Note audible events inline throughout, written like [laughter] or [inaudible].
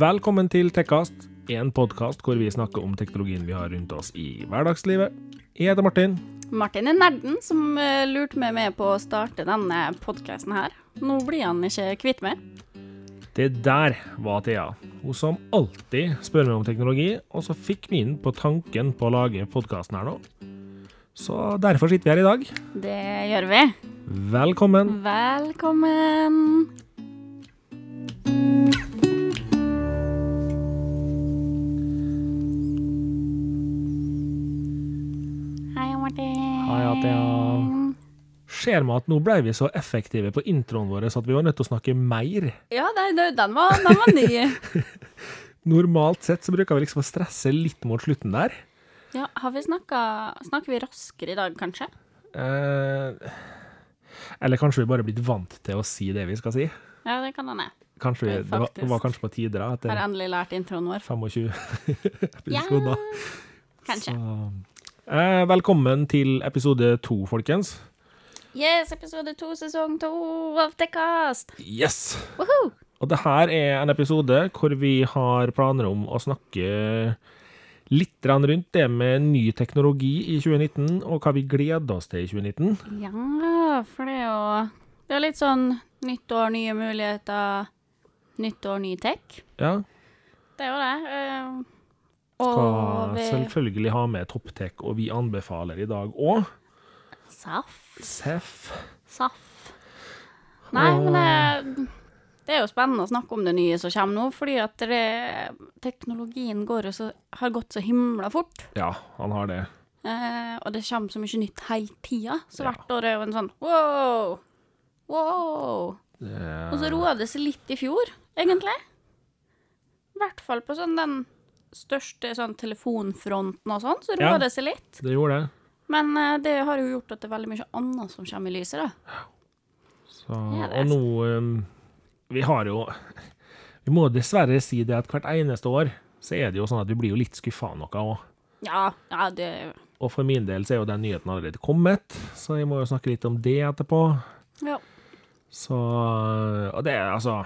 Velkommen til Tekkast, en podkast hvor vi snakker om teknologien vi har rundt oss i hverdagslivet. Jeg heter Martin. Martin er nerden som eh, lurte meg med på å starte denne podkasten her. Nå blir han ikke kvitt meg. Det der var Thea. Hun som alltid spør meg om teknologi, og så fikk vi inn på tanken på å lage podkasten her nå. Så derfor sitter vi her i dag. Det gjør vi. Velkommen. Velkommen. Hei, Thea. Ser meg at nå ble vi så effektive på introen vår at vi var nødt til å snakke mer. Ja, det, det, den var, den var ny. [laughs] Normalt sett så bruker vi liksom å stresse litt mot slutten der. Ja, har vi snakka Snakker vi raskere i dag, kanskje? Eh, eller kanskje vi bare er blitt vant til å si det vi skal si. Ja, det kan hende. Kanskje vi, det, var, var kanskje på tide, da, Har endelig lært introen vår. 25 [laughs] Ja, kanskje. Så, velkommen til episode to, folkens. Yes, episode to, sesong to av cast Yes! Woohoo! Og det her er en episode hvor vi har planer om å snakke litt rundt det med ny teknologi i 2019, og hva vi gleder oss til i 2019. Ja, for det er jo Det er litt sånn nytt år, nye muligheter. Nytt år, ny tech. Ja, Det er jo det. Eh, skal vi selvfølgelig ha med Topptek, og vi anbefaler i dag òg Saff. Seff. Saff. Nei, men det, det er jo spennende å snakke om det nye som kommer nå, fordi at det, teknologien går så, har gått så himla fort. Ja, han har det. Eh, og det kommer så mye nytt hele tida, så Ja. hvert år er jo en sånn wow, wow. det Og så roa det seg litt i fjor, egentlig. I hvert fall på sånn den største sånn telefonfronten og sånn, så roa Ja. det seg litt. det gjorde det. Men uh, det har jo gjort at det er veldig mye annet som kommer i lyset, da. Så, Ja, og nå um, Vi har jo [laughs] Vi må dessverre si det at hvert eneste år så er det jo sånn at vi blir jo litt skuffa av noe òg. Ja, ja, det Og for min del så er jo den nyheten allerede kommet, så jeg må jo snakke litt om det etterpå. Ja. Så Og det er altså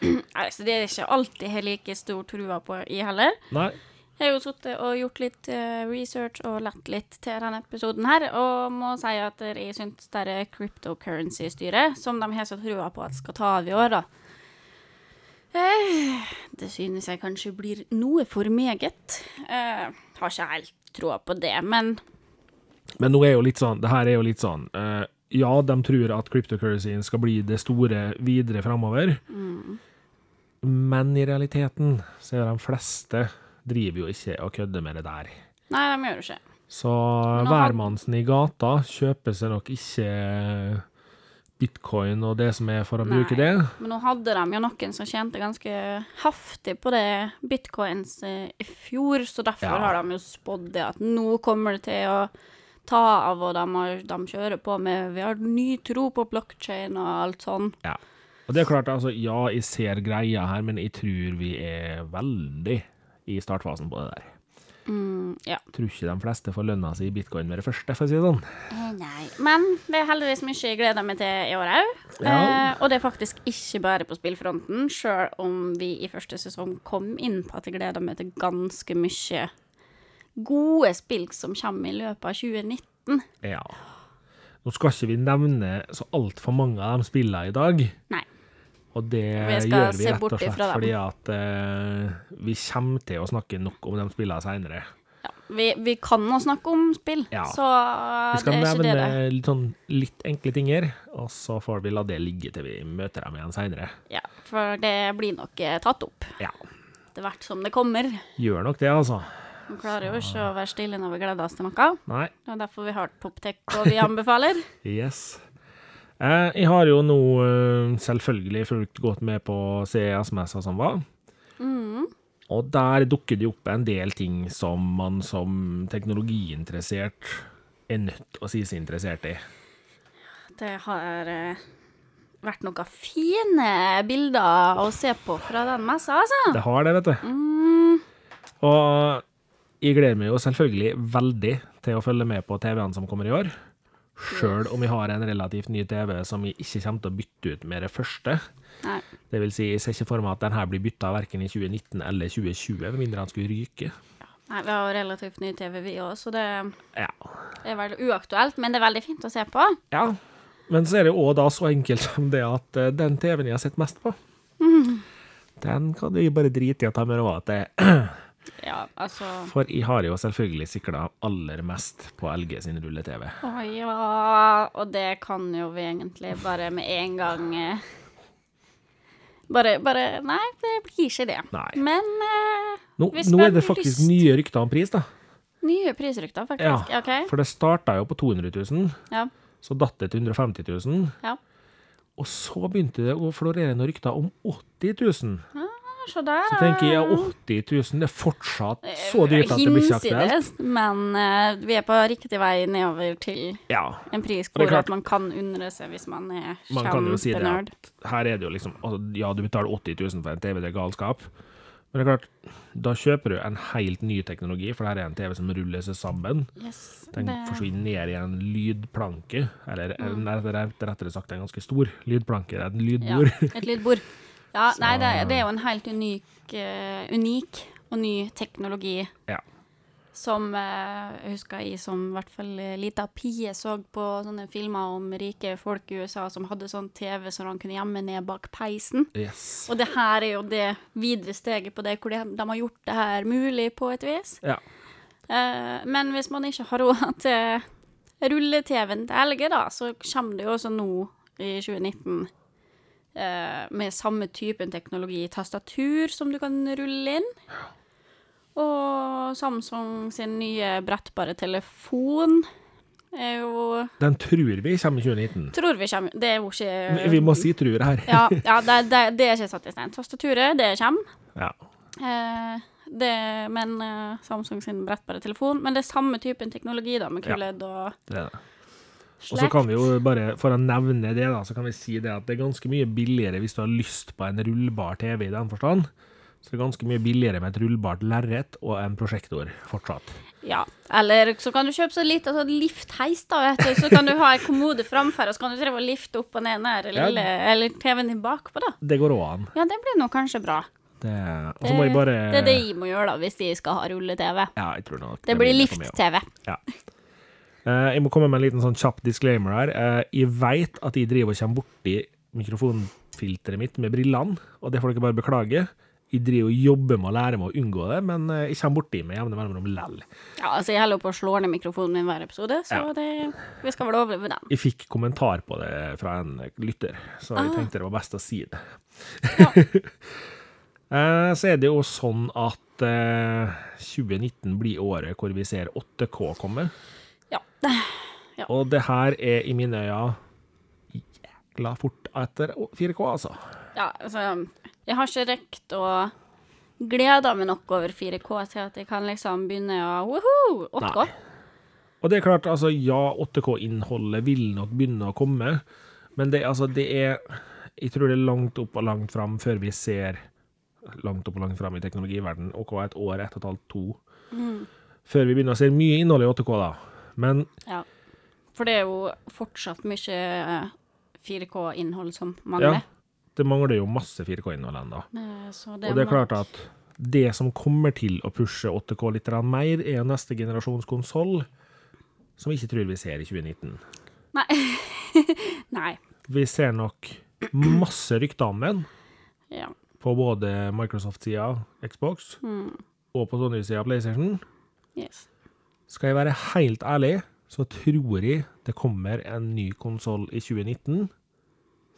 Nei, så det er ikke alltid jeg har like stor trua på i heller. Nei. Jeg har jo sittet og gjort litt eh, research og lett litt til denne episoden her, og må si at jeg syns det er cryptocurrency-styret, som de har så trua på at skal ta av i år, da. Eh, det synes jeg kanskje blir noe for meget. Eh, har ikke helt troa på det, men Men nå er jo litt sånn Det her er jo litt sånn eh, Ja, de tror at cryptocurrencyen skal bli det store videre framover, men i realiteten så er de fleste driver jo ikke og kødder med det der. Nei, de gjør det ikke. Så hvermannsen i gata kjøper seg nok ikke bitcoin og det som er for å Nei. bruke det. Men nå hadde de jo noen som tjente ganske haftig på det bitcoins eh, i fjor, så derfor Ja. har de jo spådd det at nå kommer det til å ta av, og de, de kjører på med Vi har ny tro på blokkjede og alt sånn. Ja. Og det er klart, altså, ja, jeg ser greia her, men jeg tror vi er veldig i startfasen på det der. Mm, ja. Tror ikke de fleste får lønna si i bitcoin med det første, for å si det sånn. Eh, Nei. Men det er heldigvis mye jeg gleder meg til i år òg. Ja. Eh, og det er faktisk ikke bare på spillfronten, sjøl om vi i første sesong kom inn på at jeg gleder meg til ganske mye gode spill som kommer i løpet av 2019. Ja. Nå skal ikke vi nevne så altfor mange av de spillene i dag. Nei. Og det Vi gjør vi rett og slett fordi at uh, vi kommer til å snakke nok om de spillene seinere. Ja, vi, vi kan nå snakke om spill, Ja. så det er ikke det nevne litt, sånn, litt enkle tinger, og så får vi la det ligge til vi møter dem igjen seinere. Ja, for det blir nok eh, tatt opp. Ja. Det hvert som det kommer. Gjør nok det, altså. Vi klarer jo ikke å være stille når vi gleder oss til noe. Nei. Det er derfor vi har Poptech og vi anbefaler. [laughs] Yes. Eh, jeg har jo nå eh, selvfølgelig fulgt godt med på CES-messa som var. Mm. Og der dukker det opp en del ting som man som teknologiinteressert er nødt til å si seg interessert i. Det har eh, vært noen fine bilder å se på fra den messa, altså. Det har det, vet du. Mm, Og jeg gleder meg jo selvfølgelig veldig til å følge med på TV-ene som kommer i år. Sjøl om vi har en relativt ny TV som vi ikke kommer til å bytte ut med det første. nei. Det vil si, jeg ser ikke for meg at den her blir bytta verken i 2019 eller 2020, med mindre han skulle ryke. Nei, vi har relativt ny TV, vi òg, så det Ja. er veldig uaktuelt. Men det er veldig fint å se på. ja. Men så er det òg da så enkelt [laughs] som det at eh, den TV-en jeg har sett mest på, den kan du bare drite i å ta med råd til. [clears throat] Ja, altså For jeg har jo selvfølgelig sikla aller mest på LG sin rulle-TV. Å ja Og det kan jo vi egentlig bare med en gang eh, Bare, bare Nei, det blir ikke det. Nei. Men eh, Nå, nå er det faktisk lyst- nye rykter om pris, da. nye prisrykter, Ja, faktisk. OK. For det starta jo på 200 000, Ja. så datt det til 150 000. ja. Og så begynte det å florere noen rykter om 80 000. Se der. Så tenker jeg ja, 80 000 det er fortsatt så dyrt at det blir ikke aktuelt. Men uh, vi er på riktig vei nedover til Ja, en pris det er hvor klart- at man kan undre seg hvis man er man kan si det her er det jo liksom altså, Ja, du betaler 80 000 for en TV, det er galskap. Men det er klart, da kjøper du en helt ny teknologi, for her er en TV som ruller seg sammen. Yes, Den det- forsvinner ned i en lydplanke, eller mm. rettere, sagt en ganske stor lydplanke, et ja, et lydbord. [laughs] Ja, nei, det, det er jo en helt unik, uh, unik og ny teknologi Ja. som eh, jeg husker jeg som i hvert fall eh, lita pie så på sånne filmer om rike folk i USA som hadde sånn TV som de kunne gjemme ned bak peisen. Yes. Og det her er jo det videre steget på det, hvor de, de har gjort det her mulig på et vis. Ja. Uh, men hvis man ikke har råd til rulle-TV-en til LG, da, så kommer det jo også nå i 2019 eh, med samme typen teknologi tastatur som du kan rulle inn. Og Samsung sin nye brettbare telefon er jo Den tror vi kommer i 2019. Tror vi kommer Det er jo ikke Vi- må si tror her. Ja, [laughs] ja det, det, det er ikke satt i stein. Tastaturet, det kommer. Ja. Eh, det, men eh, Samsung sin brettbare telefon. Men det er samme typen teknologi, da, med Ja. Og Det er det. Og så kan vi jo bare, for å nevne det, da, så kan vi si det at det er ganske mye billigere hvis du har lyst på en rullbar TV i den forstand. Så det er ganske mye billigere med et rullbart lerret og en prosjektor fortsatt. Ja. Eller så kan du kjøpe så litt altså, liftheis, da, vet du. Så kan du ha en kommode framfor, og så kan du treve å lifte opp og ned den lille Eller TV-en din bakpå, da. Det går òg an. Ja, det blir nå kanskje bra. Det, Det, bare det er det jeg må gjøre, da, hvis de skal ha rulle-TV. Ja, jeg tror nok Det det blir lift-TV. Ja. Eh, jeg må komme med en liten sånn kjapp disclaimer her. Eh, jeg veit at jeg driver og kommer borti mikrofonfilteret mitt med brillene, og det får dere bare beklage. Jeg driver og jobber med å lære meg å unngå det, men eh, jeg kommer borti med jevne mellomrom lell. Ja, altså, jeg holder på å slå ned mikrofonen min hver episode, så Ja. det, vi skal vel overleve den. Jeg fikk kommentar på det fra en lytter, så jeg Ah. tenkte det var best å si det. Ja. [laughs] Så er det jo sånn at eh, 2019 blir året hvor vi ser 8K komme. Ja. Og det her er i mine øyne jækla fort etter 4K, altså. Ja, altså Jeg har ikke rekt å glede meg nok over 4K til at jeg kan liksom begynne å Woho! 8K. Nei. Og det er klart, altså, ja, 8K-innholdet vil nok begynne å komme, men det, altså, det er Jeg tror det er langt opp og langt fram før vi ser Langt opp og langt fram i teknologiverdenen, og hva, et år, ett og et halvt, to Før vi begynner å se mye innhold i 8K, da. Men Ja. For det er jo fortsatt mye 4K-innhold som mangler. ja, det mangler jo masse 4K-innhold ennå. Eh, Og det er klart at det som kommer til å pushe 8K litt mer, er neste generasjons konsoll, som vi ikke tror vi ser i 2019. Nei. [laughs] Nei. Vi ser nok masse rykter om den, Ja. på både Microsoft-sida, Xbox, og på Sony-sida, PlayStation. Yes. Skal jeg være helt ærlig, så tror jeg det kommer en ny konsoll i 2019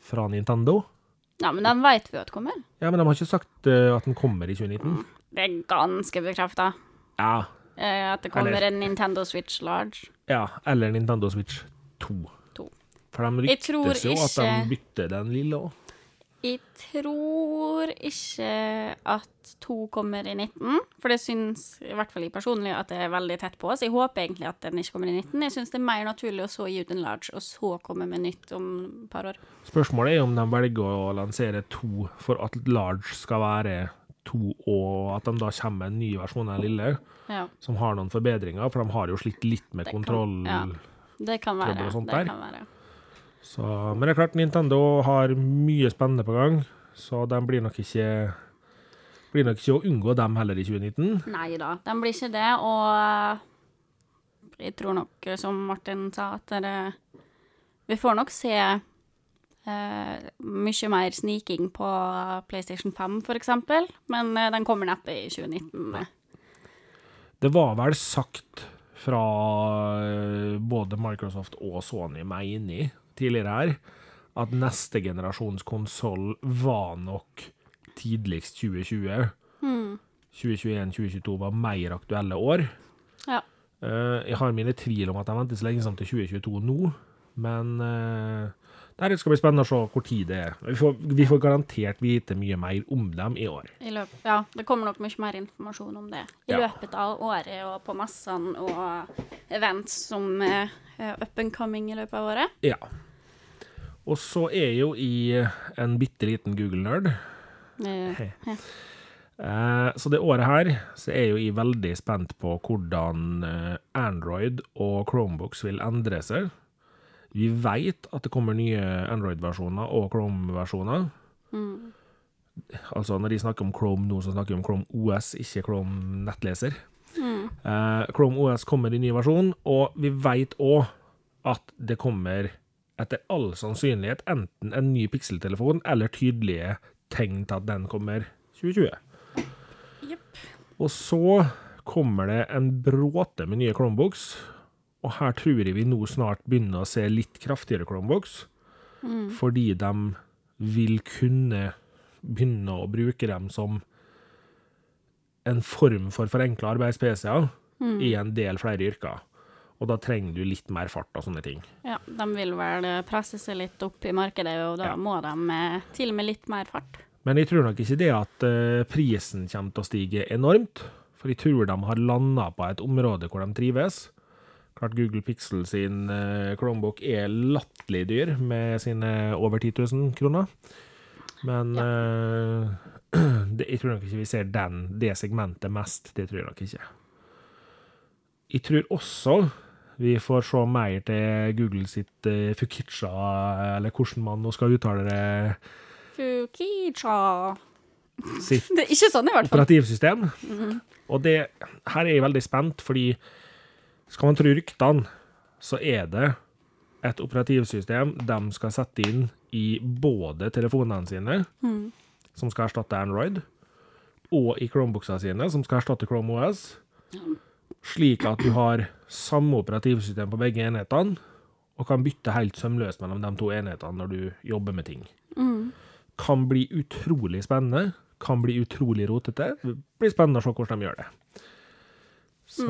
fra Nintendo. Ja, men den veit vi at kommer. Ja, men de har ikke sagt eh, at den kommer i 2019. Det er ganske bekrefta. Ja, At det kommer Eller- en Nintendo Switch Large. ja, eller Nintendo Switch 2. 2. For de ryktes jo at de ikke- bytter den lille òg. Jeg tror ikke at to kommer i 19, for det syns i hvert fall jeg personlig at det er veldig tett på. Så jeg håper egentlig at den ikke kommer i 19. Jeg syns det er mer naturlig å så gi ut en large, og så komme med nytt om et par år. Spørsmålet er om de velger å lansere to for at large skal være to, og at de da kommer med en ny versjon av lille, Ja, som har noen forbedringer, for de har jo slitt litt med kan- kontroll. ja. det kan være. Det kan være. Så, men det er klart, Nintendo har mye spennende på gang, så de blir nok ikke blir nok ikke å unngå dem heller i 2019. Nei da, de blir ikke det, og jeg tror nok, som Martin sa, at det, vi får nok se eh, mye mer sniking på PlayStation 5, for eksempel, men eh, den kommer neppe i 2019. Det var vel sagt fra eh, både Microsoft og Sony, mener jeg, tidligere her, at neste generasjons konsoll var nok tidligst 2020. 2021-2022 var mer aktuelle år. Ja. Eh, jeg har mine tvil om at de venter så lenge som til 2022 nå, men uh, det skal bli spennende å se hvor tid det er. Vi får, vi får garantert vite mye mer om dem i år. I løp, ja, det kommer nok mye mer informasjon om det i Ja. løpet av året og på messene og events som er er up and coming i løpet av året. Ja. Og så er jo i en bitte liten Google-nerd. Ja, Eh, så det året her så er jeg jo jeg veldig spent på hvordan eh, Android og Chromebooks vil endre seg. Vi vet at det kommer nye Android-versjoner og Chrome-versjoner. Altså når de snakker om Chrome nå, så snakker de om Chrome OS, ikke Chrome nettleser. Eh, Chrome OS kommer i ny versjon, og vi vet òg at det kommer etter all sannsynlighet enten en ny pikseltelefon eller tydelige tegn til at den kommer 2020. Yep. Og så kommer det en bråte med nye Chromebooks, og her tror jeg vi nå snart begynner å se litt kraftigere Chromebooks, fordi de vil kunne begynne å bruke dem som en form for forenkla arbeids-PC-er i en del flere yrker. Og da trenger du litt mer fart og sånne ting. Ja, de vil vel eh, presse seg litt opp i markedet, og da Ja. må de eh, til med litt mer fart. Men jeg tror nok ikke det at eh, prisen kommer til å stige enormt, for jeg tror de har landa på et område hvor de trives. Klart Google Pixel sin Chromebook er latterlig dyr med sine over 10 000 kroner. Men eh, [clears throat] det, jeg tror nok ikke vi ser den, det segmentet mest. Det tror jeg nok ikke. Jeg tror også vi får se mer til Google sitt uh, Fukicha, eller hvordan man nå skal uttale det, Fukicha. sitt [laughs] Det er ikke sånn i hvert fall. operativsystem. Og det, her er jeg veldig spent, fordi skal man tro ryktene, så er det et operativsystem de skal sette inn i både telefonene sine, som skal erstatte Android, og i Chromebooksa sine, som skal erstatte Chrome OS, slik at du har samme operativsystem på begge enhetene, og kan bytte helt sømløst mellom de to enhetene når du jobber med ting kan bli utrolig spennende, kan bli utrolig rotete. Det blir spennende å se hvordan de gjør det. Så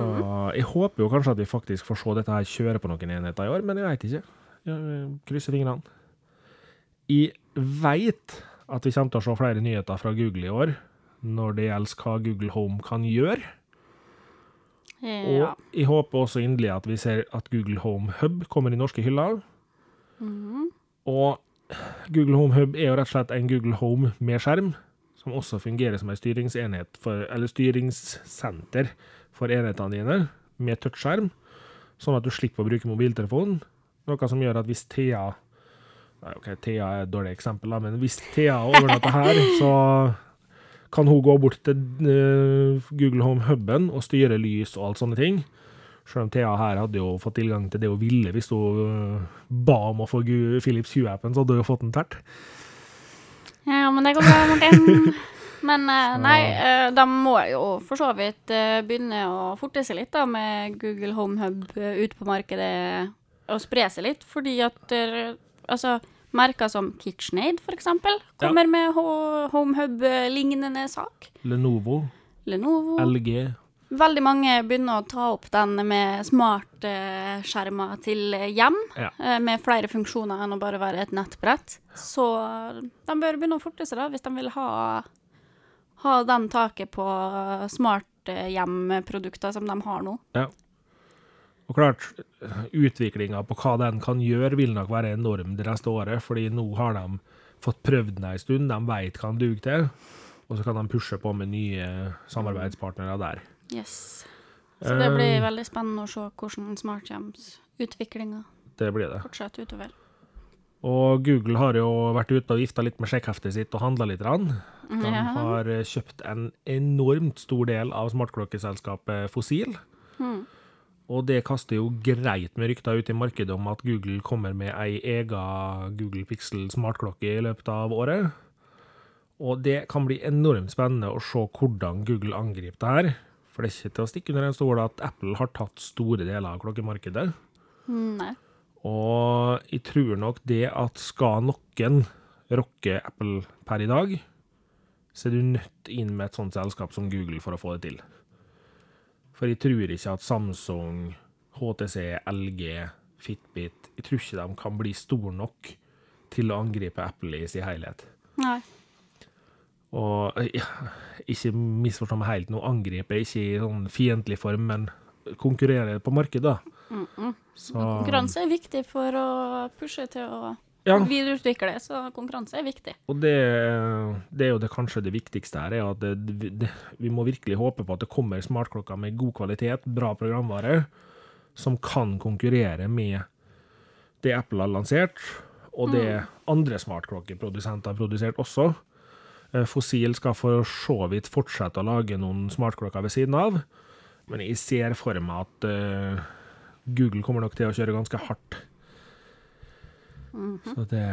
jeg håper jo kanskje at vi faktisk får se dette her kjøre på noen enheter i år, men jeg veit ikke. Jeg krysser fingrene. Jeg veit at vi kommer til å se flere nyheter fra Google i år når det gjelder hva Google Home kan gjøre. Ja. Og jeg håper også inderlig at vi ser at Google Home Hub kommer i norske hyller. Og Google Home Hub er jo rett og slett en Google Home med skjerm, som også fungerer som en styringsenhet for, eller styringssenter for enhetene dine, med touchskjerm, sånn at du slipper å bruke mobiltelefonen. Noe som gjør at hvis Thea Nei, OK, Thea er et dårlig eksempel, men hvis Thea overnatter her, [laughs] så kan hun gå bort til eh, Google Home Huben og styre lys og alt sånne ting. Selv om Thea her hadde jo fått tilgang til det hun ville hvis hun eh, ba om å få Philips Hue-appen, så hadde hun jo fått den tvert. ja, men det går bra, Martin. [laughs] Men eh, nei, de må jo for så vidt begynne å forte seg litt da med Google Home Hub ute ut på markedet og spre seg litt, fordi at altså merker som KitchenAid eksempel kommer med Ho- Home Hub-lignende sak. Lenovo, Lenovo. LG Veldig mange begynner å ta opp den med smartskjermer til hjem, Ja. eh, med flere funksjoner enn å bare være et nettbrett. Så de bør begynne å forte seg da, hvis de vil ha, ha den taket på smarthjemprodukter som de har nå. Og klart, utviklinga på hva den kan gjøre, vil nok være enorm det neste året, fordi nå har de fått prøvd den en stund, de veit hva den duger til, og så kan de pushe på med nye samarbeidspartnere der. Yes. Så det blir Eh, veldig spennende å se hvordan smarthjemsutviklinga Det blir fortsetter utover. Og Google har jo vært ute og vifta litt med sjekkheftet sitt og handla litt. Rann. De har eh, kjøpt en enormt stor del av smartklokkeselskapet Fossil. Hmm. Og det kaster jo greit med rykter ut i markedet om at Google kommer med ei ega Google Pixel smartklokke i løpet av året. Og det kan bli enormt spennende å se hvordan Google angriper det her. For det er ikke til å stikke under en stol at Apple har tatt store deler av klokkemarkedet. Nei. Og jeg tror nok det at skal noen rocke Apple per i dag, så er du nødt inn med et sånt selskap som Google for å få det til. For jeg tror ikke at Samsung, HTC, LG, Fitbit Jeg tror ikke de kan bli store nok til å angripe Apple i sin helhet. Nei. Og ja, ikke misforstå meg helt, nå angriper jeg ikke i sånn fiendtlig form, men konkurrerer på markedet. da. Så Konkurranse er viktig for å pushe til å Ja. videreutvikle, så konkurranse er viktig. Og det, det er jo det, kanskje det viktigste her, er at det, det, vi må virkelig håpe på at det kommer smartklokker med god kvalitet, bra programvare, som kan konkurrere med det Apple har lansert, og det andre smartklokkeprodusenter har produsert også. Eh, Fossil skal for så vidt fortsette å lage noen smartklokker ved siden av, men jeg ser for meg at uh, Google kommer nok til å kjøre ganske hardt. Så det,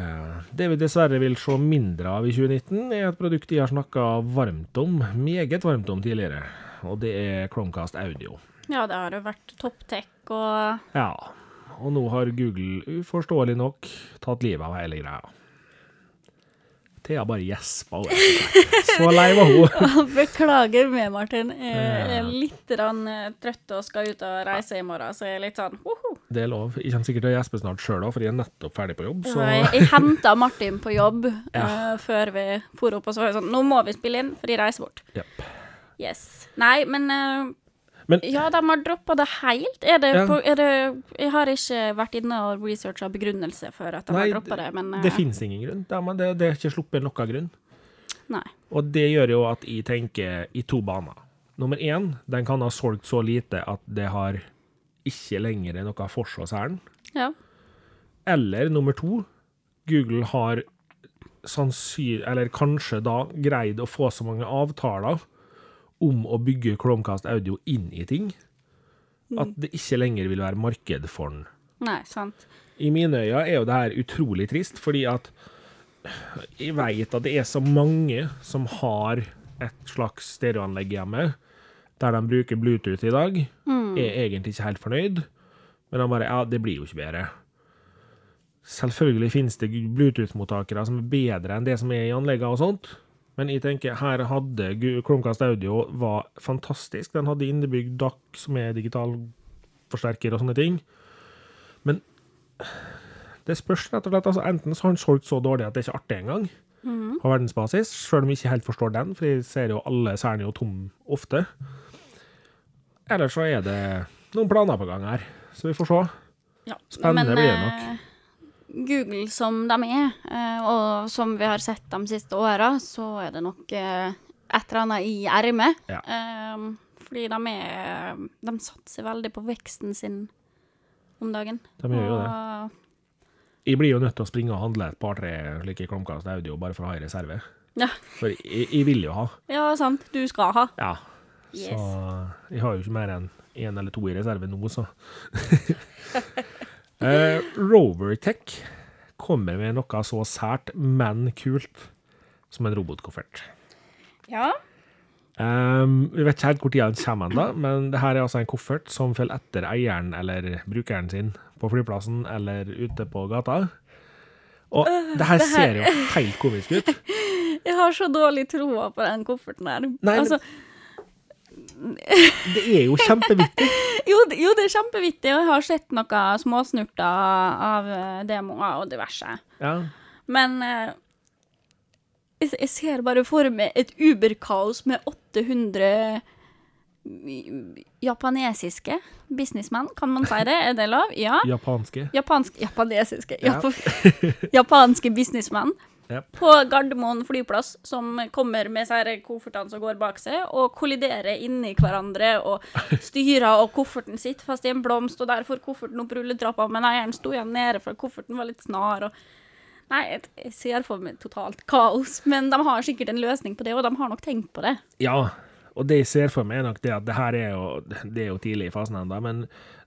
det vi dessverre vil se mindre av i 2019, er et produkt de har snakka varmt om, meget varmt om tidligere, og det er Chromecast Audio. Ja, det har jo vært topptech og Ja, og nå har Google uforståelig nok tatt livet av hele greia. Thea bare gjespa. Så lei var hun. [laughs] Beklager med, Martin. Jeg er litt eh, trøtt og skal ut og reise i morgen, så jeg er litt sånn woho. Det er lov. Jeg kommer sikkert til å gjespe snart sjøl òg, for jeg er nettopp ferdig på jobb. Så Jeg, jeg henta Martin på jobb [laughs] Ja. uh, før vi for opp, og så var jeg sånn Nå må vi spille inn, for de reiser bort. Yep. Yes. Nei, men, eh, Men- Ja, de har droppa det helt. Er det, Ja. på, er det Jeg har ikke vært inne og researcha begrunnelse for at de Nei, har droppa det, men det det finnes ingen grunn. Det, det, det er ikke sluppet noen grunn. Nei. Og det gjør jo at jeg tenker i to baner. Nummer én, den kan ha solgt så lite at det har ikke lenger noe for seg hos hæren. Ja. Eller nummer to, Google har sannsynlig, eller kanskje da greid å få så mange avtaler om å bygge Chromecast Audio inn i ting, at det ikke lenger vil være marked for den. Nei, sant. I mine øyne er jo det her utrolig trist, fordi at jeg vet at det er så mange som har et slags stereoanlegg hjemme, der de bruker Bluetooth i dag, er egentlig ikke helt fornøyd, men de bare Ja, det blir jo ikke bedre. Selvfølgelig finnes det Bluetooth-mottakere som er bedre enn det som er i anleggene og sånt, men jeg tenker her hadde Chromecast Audio var fantastisk. Den hadde innebygd DAC, som er digital forsterker og sånne ting. Men det spørs rett og slett. Altså, enten så har han solgt så dårlig at det er ikke artig engang, på verdensbasis, sjøl om jeg ikke helt forstår den, for jeg ser jo alle særlig jo tom ofte. Eller så er det noen planer på gang her, så vi får se. Ja. Spennende men, blir det nok. Google som de er, eh, og som vi har sett de siste åra, så er det nok eh, et eller annet i ermet. Ja. Eh, fordi de er De satser veldig på veksten sin om dagen. De gjør jo det. Jeg blir jo nødt til å springe og handle et par-tre slike Chromecast Audio bare for å ha i reserve. Ja. For jeg, jeg vil jo ha. ja, sant. Du skal ha. Ja. Yes. Så jeg har jo ikke mer enn én eller to i reserve nå, så. [laughs] eh, Rovertech kommer med noe så sært, men kult, som en robotkoffert. Ja. Um, vi vet ikke helt hvor tida den kommer ennå, men det her er altså en koffert som følger etter eieren eller brukeren sin på flyplassen eller ute på gata. Og det her det her- ser jo helt komisk ut. [laughs] Jeg har så dårlig troa på den kofferten her. Nei, altså, Det er jo kjempevittig. [laughs] jo, jo, det er kjempevittig, og jeg har sett noen småsnurter av eh, demoer og diverse. Ja. Men eh, jeg, jeg ser bare for meg et Uber-kaos med 800 japanesiske businessmenn, kan man si det? Er det lov? Ja. [laughs] Japanske. Japansk, japanesiske Ja. [laughs] Japanske businessmenn Yep. på Gardermoen flyplass som kommer med disse koffertene som går bak seg, og kolliderer inni hverandre og [laughs] styrer og kofferten sitt fast i en blomst, og der får kofferten opp rulletrappa, men eieren sto igjen nede for kofferten var litt snar. og Nei, jeg- ser for meg totalt kaos, men de har sikkert en løsning på det, og de har nok tenkt på det. Ja, og det jeg ser for meg, er nok det at det her er jo, det er jo tidlig i fasen ennå, men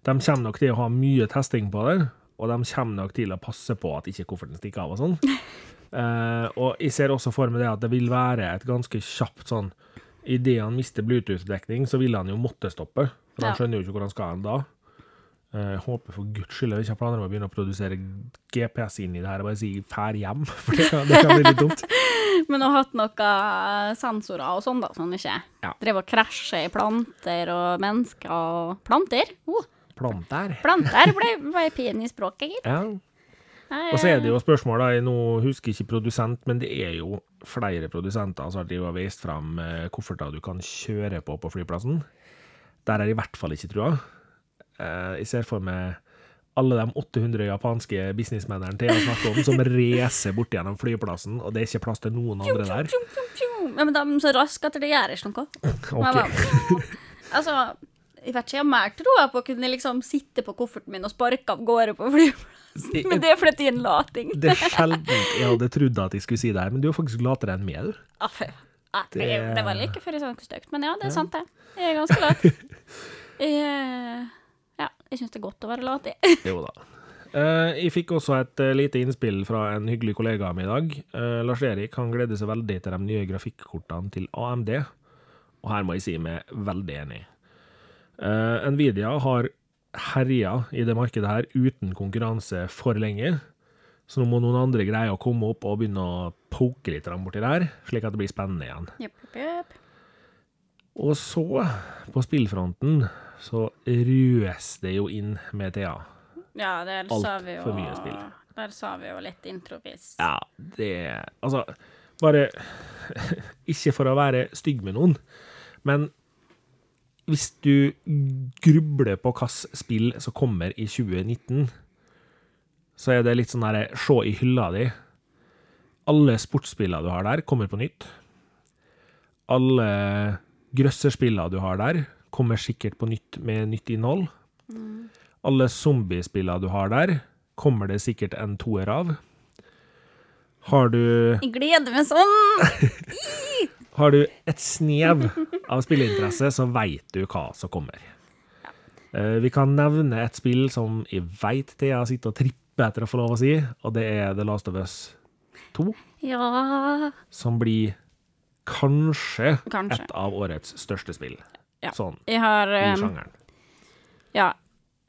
de kommer nok til å ha mye testing på det, og de kommer nok til å passe på at ikke kofferten stikker av og sånn. [laughs] Eh, og jeg ser også for meg det at det vil være et ganske kjapt sånn Idet han mister Bluetooth-dekning, så vil han jo måtte stoppe, for han Ja. skjønner jo ikke hvor han skal hen da. Eh, Jeg håper for guds skyld jeg ikke har planer om å begynne å produsere GPS inn i det her og bare si 'fær hjem', [laughs] for det kan, det kan bli litt dumt. [laughs] Men har hatt noen sensorer og sånn, da, som ikke Ja. Drev og krasje i planter og mennesker og Planter? Oh, Planter. planter ble, ble pen i språket, gitt. Ja. Og så er det jo spørsmål, da, jeg nå husker ikke produsent, men det er jo flere produsenter som har vist frem eh, kofferter du kan kjøre på på flyplassen. Der er det i hvert fall ikke trua. jeg. Jeg ser for meg alle de 800 japanske businessmennene til snakker snakke om, som [laughs] racer bort gjennom flyplassen, og det er ikke plass til noen andre der. Ja, men de er så raske at det gjør ikke noe. [laughs] Ok. Altså, jeg hvert fall jeg mer troa på å kunne liksom sitte på kofferten min og sparke av gårde på flyplassen. Men det er fordi jeg er en lating. Det er sjelden jeg hadde trodd at jeg skulle si det her, men du er faktisk latere enn meg, du. Ah. Ah, det... Det- det var like før jeg sa noe stygt, men ja, det er sant, det. Jeg er ganske lat. [laughs] Jeg, eh, ja, jeg syns det er godt å være lat, jeg. [laughs] Jo da. Uh, jeg fikk også et uh, lite innspill fra en hyggelig kollega av meg i dag. Uh, Lars Erik han gleder seg veldig til de nye grafikkortene til AMD, og her må jeg si meg veldig enig. Eh, Nvidia har herja i det markedet her uten konkurranse for lenge, så nå må noen andre greie å komme opp og begynne å poke litt borti der, slik at det blir spennende igjen. Yep, yep. Og så, på spillfronten, så røs det jo inn med Thea. Ja, der Alt sa vi jo for mye spill. Der sa vi jo litt introvis. Ja, det Altså, bare [laughs] Ikke for å være stygg med noen, men hvis du grubler på hvilket spill som kommer i 2019, så er det litt sånn derre Se i hylla di. Alle sportsspillene du har der, kommer på nytt. Alle grøsserspillene du har der, kommer sikkert på nytt med nytt innhold. Alle zombiespillene du har der, kommer det sikkert en toer av. Har du, Jeg gleder meg sånn! [laughs] har du et snev av spilleinteresse, så veit du hva som kommer. Ja. Vi kan nevne et spill som jeg veit Thea sitter og tripper etter å få lov å si, og det er The Last of Us 2, Ja som blir kanskje, Kanskje. et av årets største spill. Ja. Sånn Jeg har i um, sjangeren. Ja.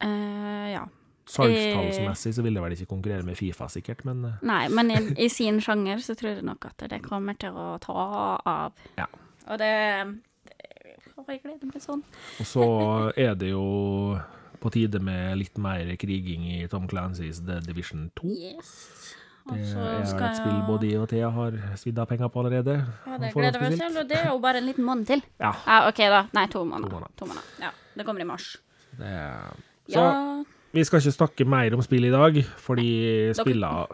Uh, ja. Salgstallsmessig så vil det vel ikke konkurrere med Fifa, sikkert, men eh, Nei, men i, i sin sjanger så tror jeg nok at det kommer til å ta av. Ja. Og det, det Å, jeg gleder meg sånn. Og så er det jo på tide med litt mer kriging i Tom Clancys The Division 2. Yes. Det er et spill både jeg og Thea har svidd av penger på allerede. Ja, det gleder meg selv, og det er jo bare en liten måned til. Ja. Ja, OK, da. Nei, to måneder. To måneder. To måneder. Ja, det kommer i mars. Det er... Så Ja. Vi skal ikke snakke mer om spill i dag, fordi spillene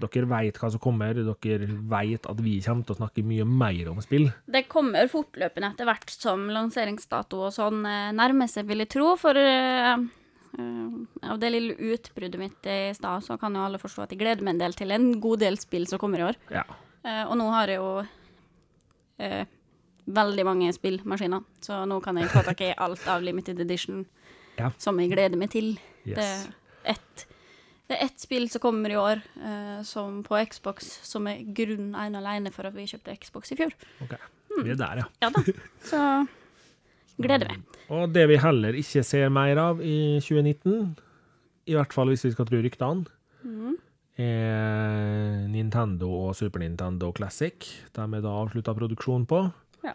Dere vet hva som kommer, dere vet at vi kommer til å snakke mye mer om spill. Det kommer fortløpende etter hvert som lanseringsdato og sånn eh, nærmer seg, vil jeg tro. For eh, uh, av det lille utbruddet mitt i stad, så kan jo alle forstå at jeg gleder meg en del til en god del spill som kommer i år. Ja. Uh, og nå har jeg jo veldig mange spillmaskiner, så nå kan jeg få tak i alt av limited edition Ja. som jeg gleder meg til. Yes. Det er ett det ett spill som kommer i år eh, som på Xbox, som er grunn ene alene for at vi kjøpte Xbox i fjor. OK. Vi er der, ja. Ja da. Så gleder meg. [laughs] Og det vi heller ikke ser mer av i 2019, i hvert fall hvis vi skal tro ryktene, Mhm. er Nintendo og Super Nintendo Classic. De er da avslutta produksjon på, Ja.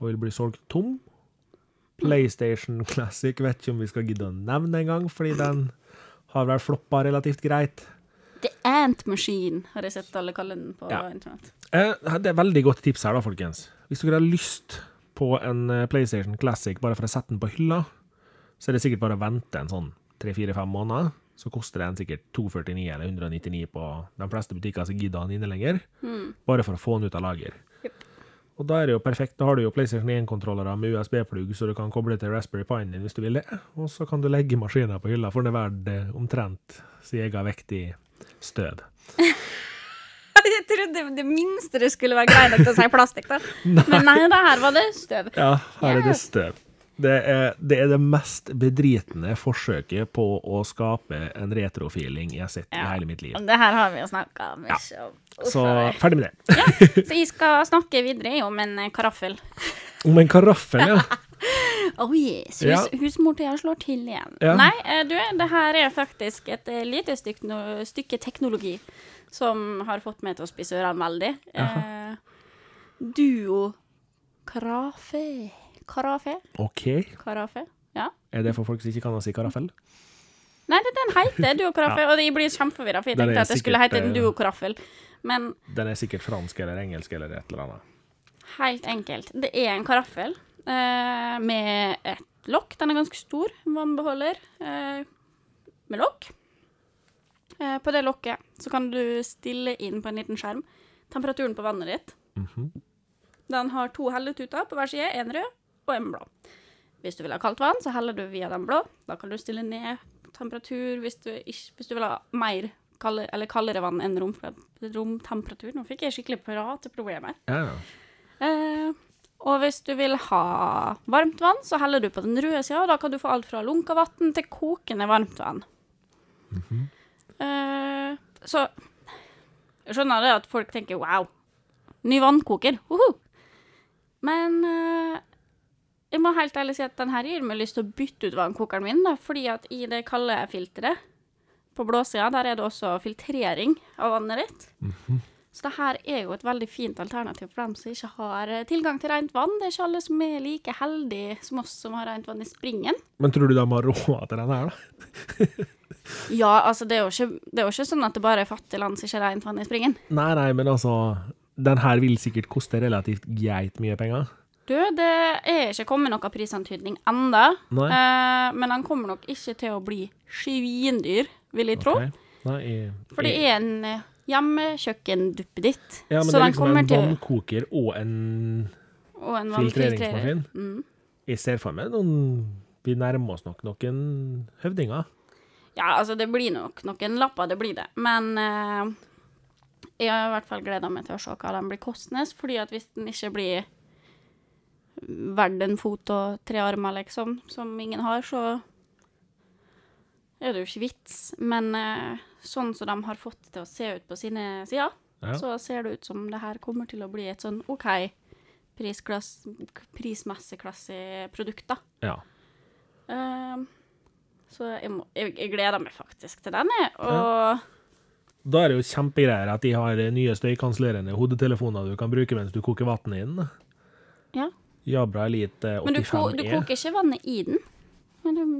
og vil bli solgt tom. PlayStation Classic vet ikke om vi skal gidde å nevne engang, fordi den har vel floppa relativt greit. The Ant Machine har jeg sett alle kalle den på Ja. internett. Eh, Det er veldig godt tips her, da, folkens. Hvis dere har lyst på en eh, PlayStation Classic bare for å sette den på hylla, så er det sikkert bare å vente en sånn tre-fire-fem måneder. Så koster den sikkert 249 eller 199 på de fleste butikker som gidder den inne lenger. Bare for å få den ut av lager. Jepp. Og da er det jo perfekt. Da har du jo PlayStation 1-kontrollere med USB-plugg, så du kan koble til Raspberry Pine din hvis du vil det. Og så kan du legge maskinen på hylla, for den er verdt eh, omtrent sin egen vekt i støv. [laughs] jeg trodde det minste det skulle være greit nok til å si plastikk, da. [laughs] Men nei, det her var det støv. Ja, her er det støv. Det er, det er det mest bedritne forsøket på å skape en retrofeeling jeg har sett i hele mitt liv. Det her har vi jo snakka mye om. Så ferdig med det. ja, [laughs] Så jeg skal snakke videre om en eh, karaffel. Om en karaffel, ja. [laughs] Oh yes, hus, Ja. Husmortida slår til igjen. Ja. Nei, eh, du, det her er faktisk et eh, lite stykke, no, stykke teknologi som har fått meg til å spise ørene veldig. Eh, duo Karafe. Karafe? OK. Karafe? Ja. Er det for folk som ikke kan si karaffel? Nei, det, den heter Duo [laughs] ja. og jeg blir kjempeforvirra, for jeg tenkte at det skulle sikkert, hete en eh, Duo Karaffel. Men Den er sikkert fransk eller engelsk eller et eller annet. Helt enkelt. Det er en karaffel uh, med et lokk. Den er ganske stor. Vannbeholder uh, med lokk. Uh, på det lokket så kan du stille inn på en liten skjerm temperaturen på vannet ditt. Mhm. Den har to helletuter på hver side, en rød og en blå. Hvis du vil ha kaldt vann, så heller du via den blå. Da kan du stille ned temperatur hvis du, ikke, hvis du vil ha mer kalde, eller kaldere vann enn rom, romtemperatur. Nå fikk jeg skikkelig prateproblemer. Ja, ja. Eh, og hvis du vil ha varmt vann, så heller du på den røde sida, da kan du få alt fra lunka vann til kokende varmt vann. eh, så jeg skjønner det at folk tenker wow, ny vannkoker, uhu. Men eh, jeg må helt ærlig si at den her gir meg lyst til å bytte ut vannkokeren min, da, fordi at i det kalde filteret på blåsida, der er det også filtrering av vannet ditt. Så det her er jo et veldig fint alternativ for dem som ikke har eh, tilgang til rent vann. Det er ikke alle som er like heldige som oss som har rent vann i springen. Men tror du de har råd til den her, da? [laughs] Ja, altså det er, ikke, det er jo ikke sånn at det bare er fattige land som ikke har rent vann i springen. Nei, nei, men altså Den her vil sikkert koste relativt greit mye penger. Du, det er ikke kommet noe prisantydning Nei. eh, men han kommer nok ikke til å bli svindyr, vil jeg tro. Okay. Nei, jeg, For det er en eh, hjemmekjøkkenduppeditt. Ja, men så det er liksom en vannkoker og en Og en filtreringsmaskin. Mm. Jeg ser for meg noen Vi nærmer oss nok noen høvdinger. Ja, altså det blir nok noen lapper, det blir det. Men eh, jeg har i hvert fall gleda meg til å se hva den blir kostende, fordi at hvis den ikke blir verdt en fot og tre armer, liksom, som ingen har, så er det jo ikke vits. Men eh, sånn som de har fått det til å se ut på sine sider, Ja. så ser det ut som det her kommer til å bli et sånn OK prisklass, prismessig klasse produkt, da. Ja. Eh, så jeg, må, jeg, jeg gleder meg faktisk til den, jeg. Og Da er det jo kjempegreier at de har nye støykansellerende hodetelefoner du kan bruke mens du koker vann i den. ja. Jabra Elite Men du, ko, 85E. du koker ikke vannet i den.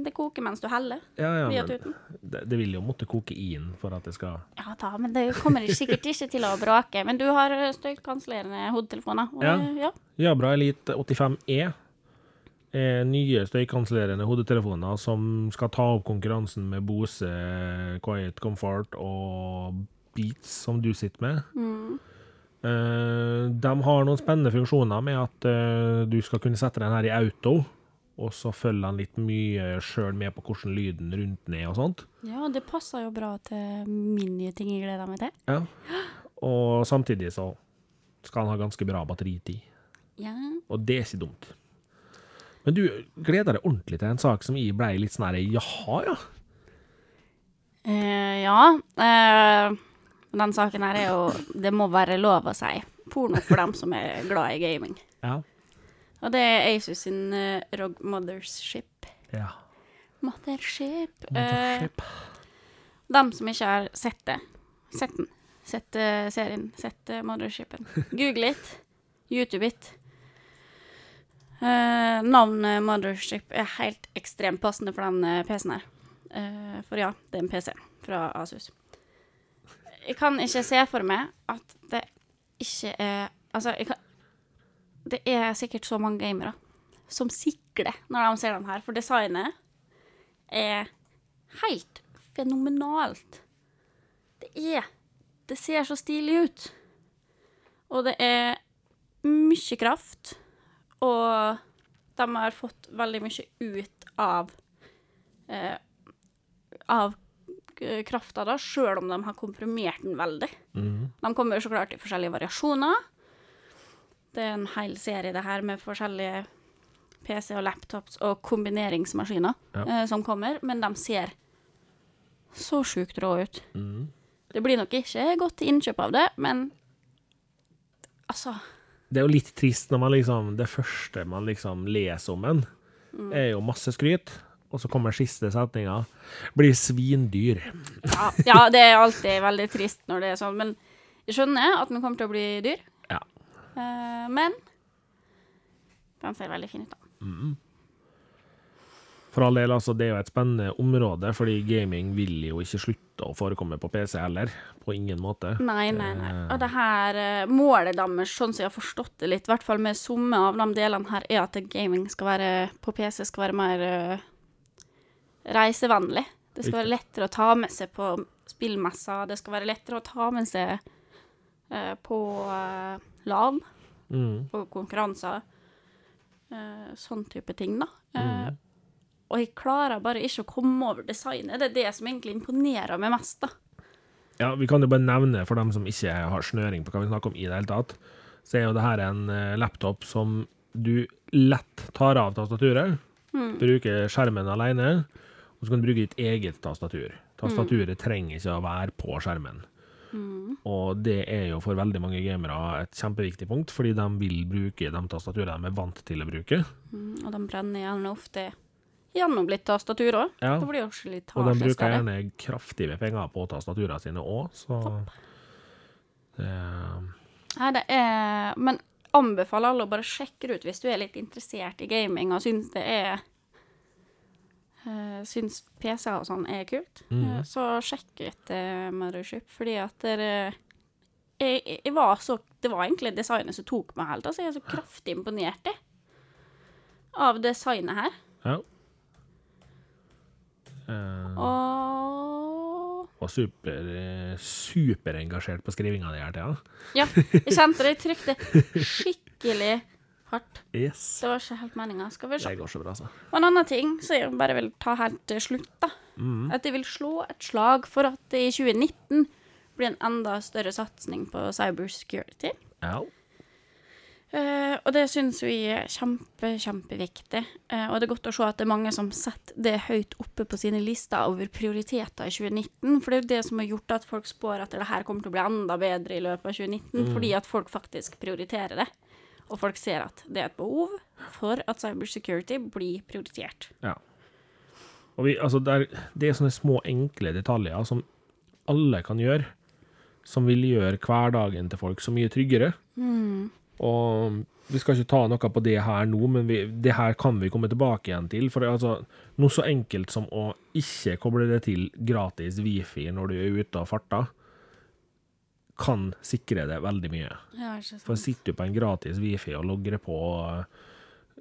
Det koker mens du heller ja, ja, via tuten. det, det vil jo måtte koke i den for at det skal Ja da, men det kommer sikkert ikke til å brake. Men du har støykansellerende hodetelefoner. Ja. ja. Jabra Elite 85E er nye støykansellerende hodetelefoner som skal ta opp konkurransen med Bose Quiet Comfort og Beats, som du sitter med. Mm. Eh, de har noen spennende funksjoner med at eh, du skal kunne sette den her i auto, og så følger den litt mye sjøl med på hvordan lyden rundt den er og sånt. ja, det passer jo bra til min nye ting jeg gleder meg til. Ja. Og samtidig så skal den ha ganske bra batteritid. Ja. Og det er ikke dumt. Men du gleder deg ordentlig til en sak som jeg ble litt sånn her Jaha, ja. Eh, ja. Eh, den saken her er jo Det må være lov å si. Porno for dem som er glad i gaming. Ja. Og det er Asus sin uh, ROG Mothership. ja. Mothership. Mothership. Uh, dem som ikke har sett det, sett den. Sett uh, serien, sett uh, Mothershipen. Google it. YouTube it. Uh, navnet Mothership er helt ekstremt passende for den eh, PC-en her. Eh, for ja, det er en PC fra Asus. Jeg kan ikke se for meg at det ikke er Altså, kan, det er sikkert så mange gamere som sikler når de ser den her, for designet er helt fenomenalt. Det er Det ser så stilig ut. Og det er mye kraft, og de har fått veldig mye ut av eh, Av krafta, da, sjøl om de har komprimert den veldig. Mm. De kommer jo så klart i forskjellige variasjoner. Det er en hel serie det her med forskjellige PC og laptops og kombineringsmaskiner Ja. eh, som kommer, men de ser så sjukt rå ut. Mm. Det blir nok ikke godt innkjøp av det, men altså Det er jo litt trist når man liksom Det første man liksom leser om en, er jo masse skryt, og så kommer siste setninga. Blir svindyr. ja, ja, det er alltid veldig trist når det er sånn, men jeg skjønner at den kommer til å bli dyr. Ja. Uh, men den ser veldig fin ut, da. For all del, altså, det er jo et spennende område, fordi gaming vil jo ikke slutte å forekomme på PC heller. På ingen måte. Nei, nei, nei. Og det her eh, målet deres, sånn som jeg har forstått det litt, i hvert fall med summe av de delene her, er at gaming skal være på PC skal være mer eh, reisevennlig. Det skal være lettere å ta med seg på spillmesser, det skal være lettere å ta med seg eh, på LAN, Mm. på konkurranser. Eh, sånn type ting, da. Eh, Mm. Og jeg klarer bare ikke å komme over designet. Det er det som egentlig imponerer meg mest, da. Ja, vi kan jo bare nevne for dem som ikke har snøring på hva vi snakker om i det hele tatt, så er jo det her en eh, laptop som du lett tar av tastaturet, bruker skjermen alene, og så kan du bruke ditt eget tastatur. Tastaturet trenger ikke å være på skjermen. Og det er jo for veldig mange gamere et kjempeviktig punkt, fordi de vil bruke de tastaturene de er vant til å bruke. Mm, og de brenner gjerne ofte gjennom litt tastatur òg. Ja. Det blir jo litt Og de bruker gjerne kraftig med penger på tastaturene sine òg, så det, Nei, det er Men anbefaler alle å bare sjekke det ut hvis du er litt interessert i gaming og syns det er uh, Syns PC og sånn er kult. mm. uh, så sjekk ut uh, Mothership, fordi at dere jeg, jeg var så Det var egentlig designet som tok meg helt. Altså, jeg er så kraftig imponert jeg, av designet her. ja. Og Var super, superengasjert på skrivinga di her, Thea. Ja, jeg kjente det. Jeg trykte [laughs] skikkelig hardt. Yes. Det var ikke helt meninga. Skal vi se. Det går så bra, så. Og en annen ting som jeg bare vil ta helt til slutt, da. Mm. At jeg vil slå et slag for at det i 2019 blir en enda større satsing på cybersecurity. Ja. Uh, og det syns vi er kjempe, kjempeviktig. Uh, og det er godt å se at det er mange som setter det høyt oppe på sine lister over prioriteter i 2019. For det er jo det som har gjort at folk spår at det her kommer til å bli enda bedre i løpet av 2019. Fordi at folk faktisk prioriterer det. Og folk ser at det er et behov for at cybersecurity blir prioritert. ja. Og vi, altså, det, er, det er sånne små, enkle detaljer som alle kan gjøre, som vil gjøre hverdagen til folk så mye tryggere. Og vi skal ikke ta noe på det her nå, men vi, det her kan vi komme tilbake igjen til. For det altså noe så enkelt som å ikke koble det til gratis wifi når du er ute og farter, kan sikre deg veldig mye. Ja. For sitter du på en gratis wifi og logger på eh,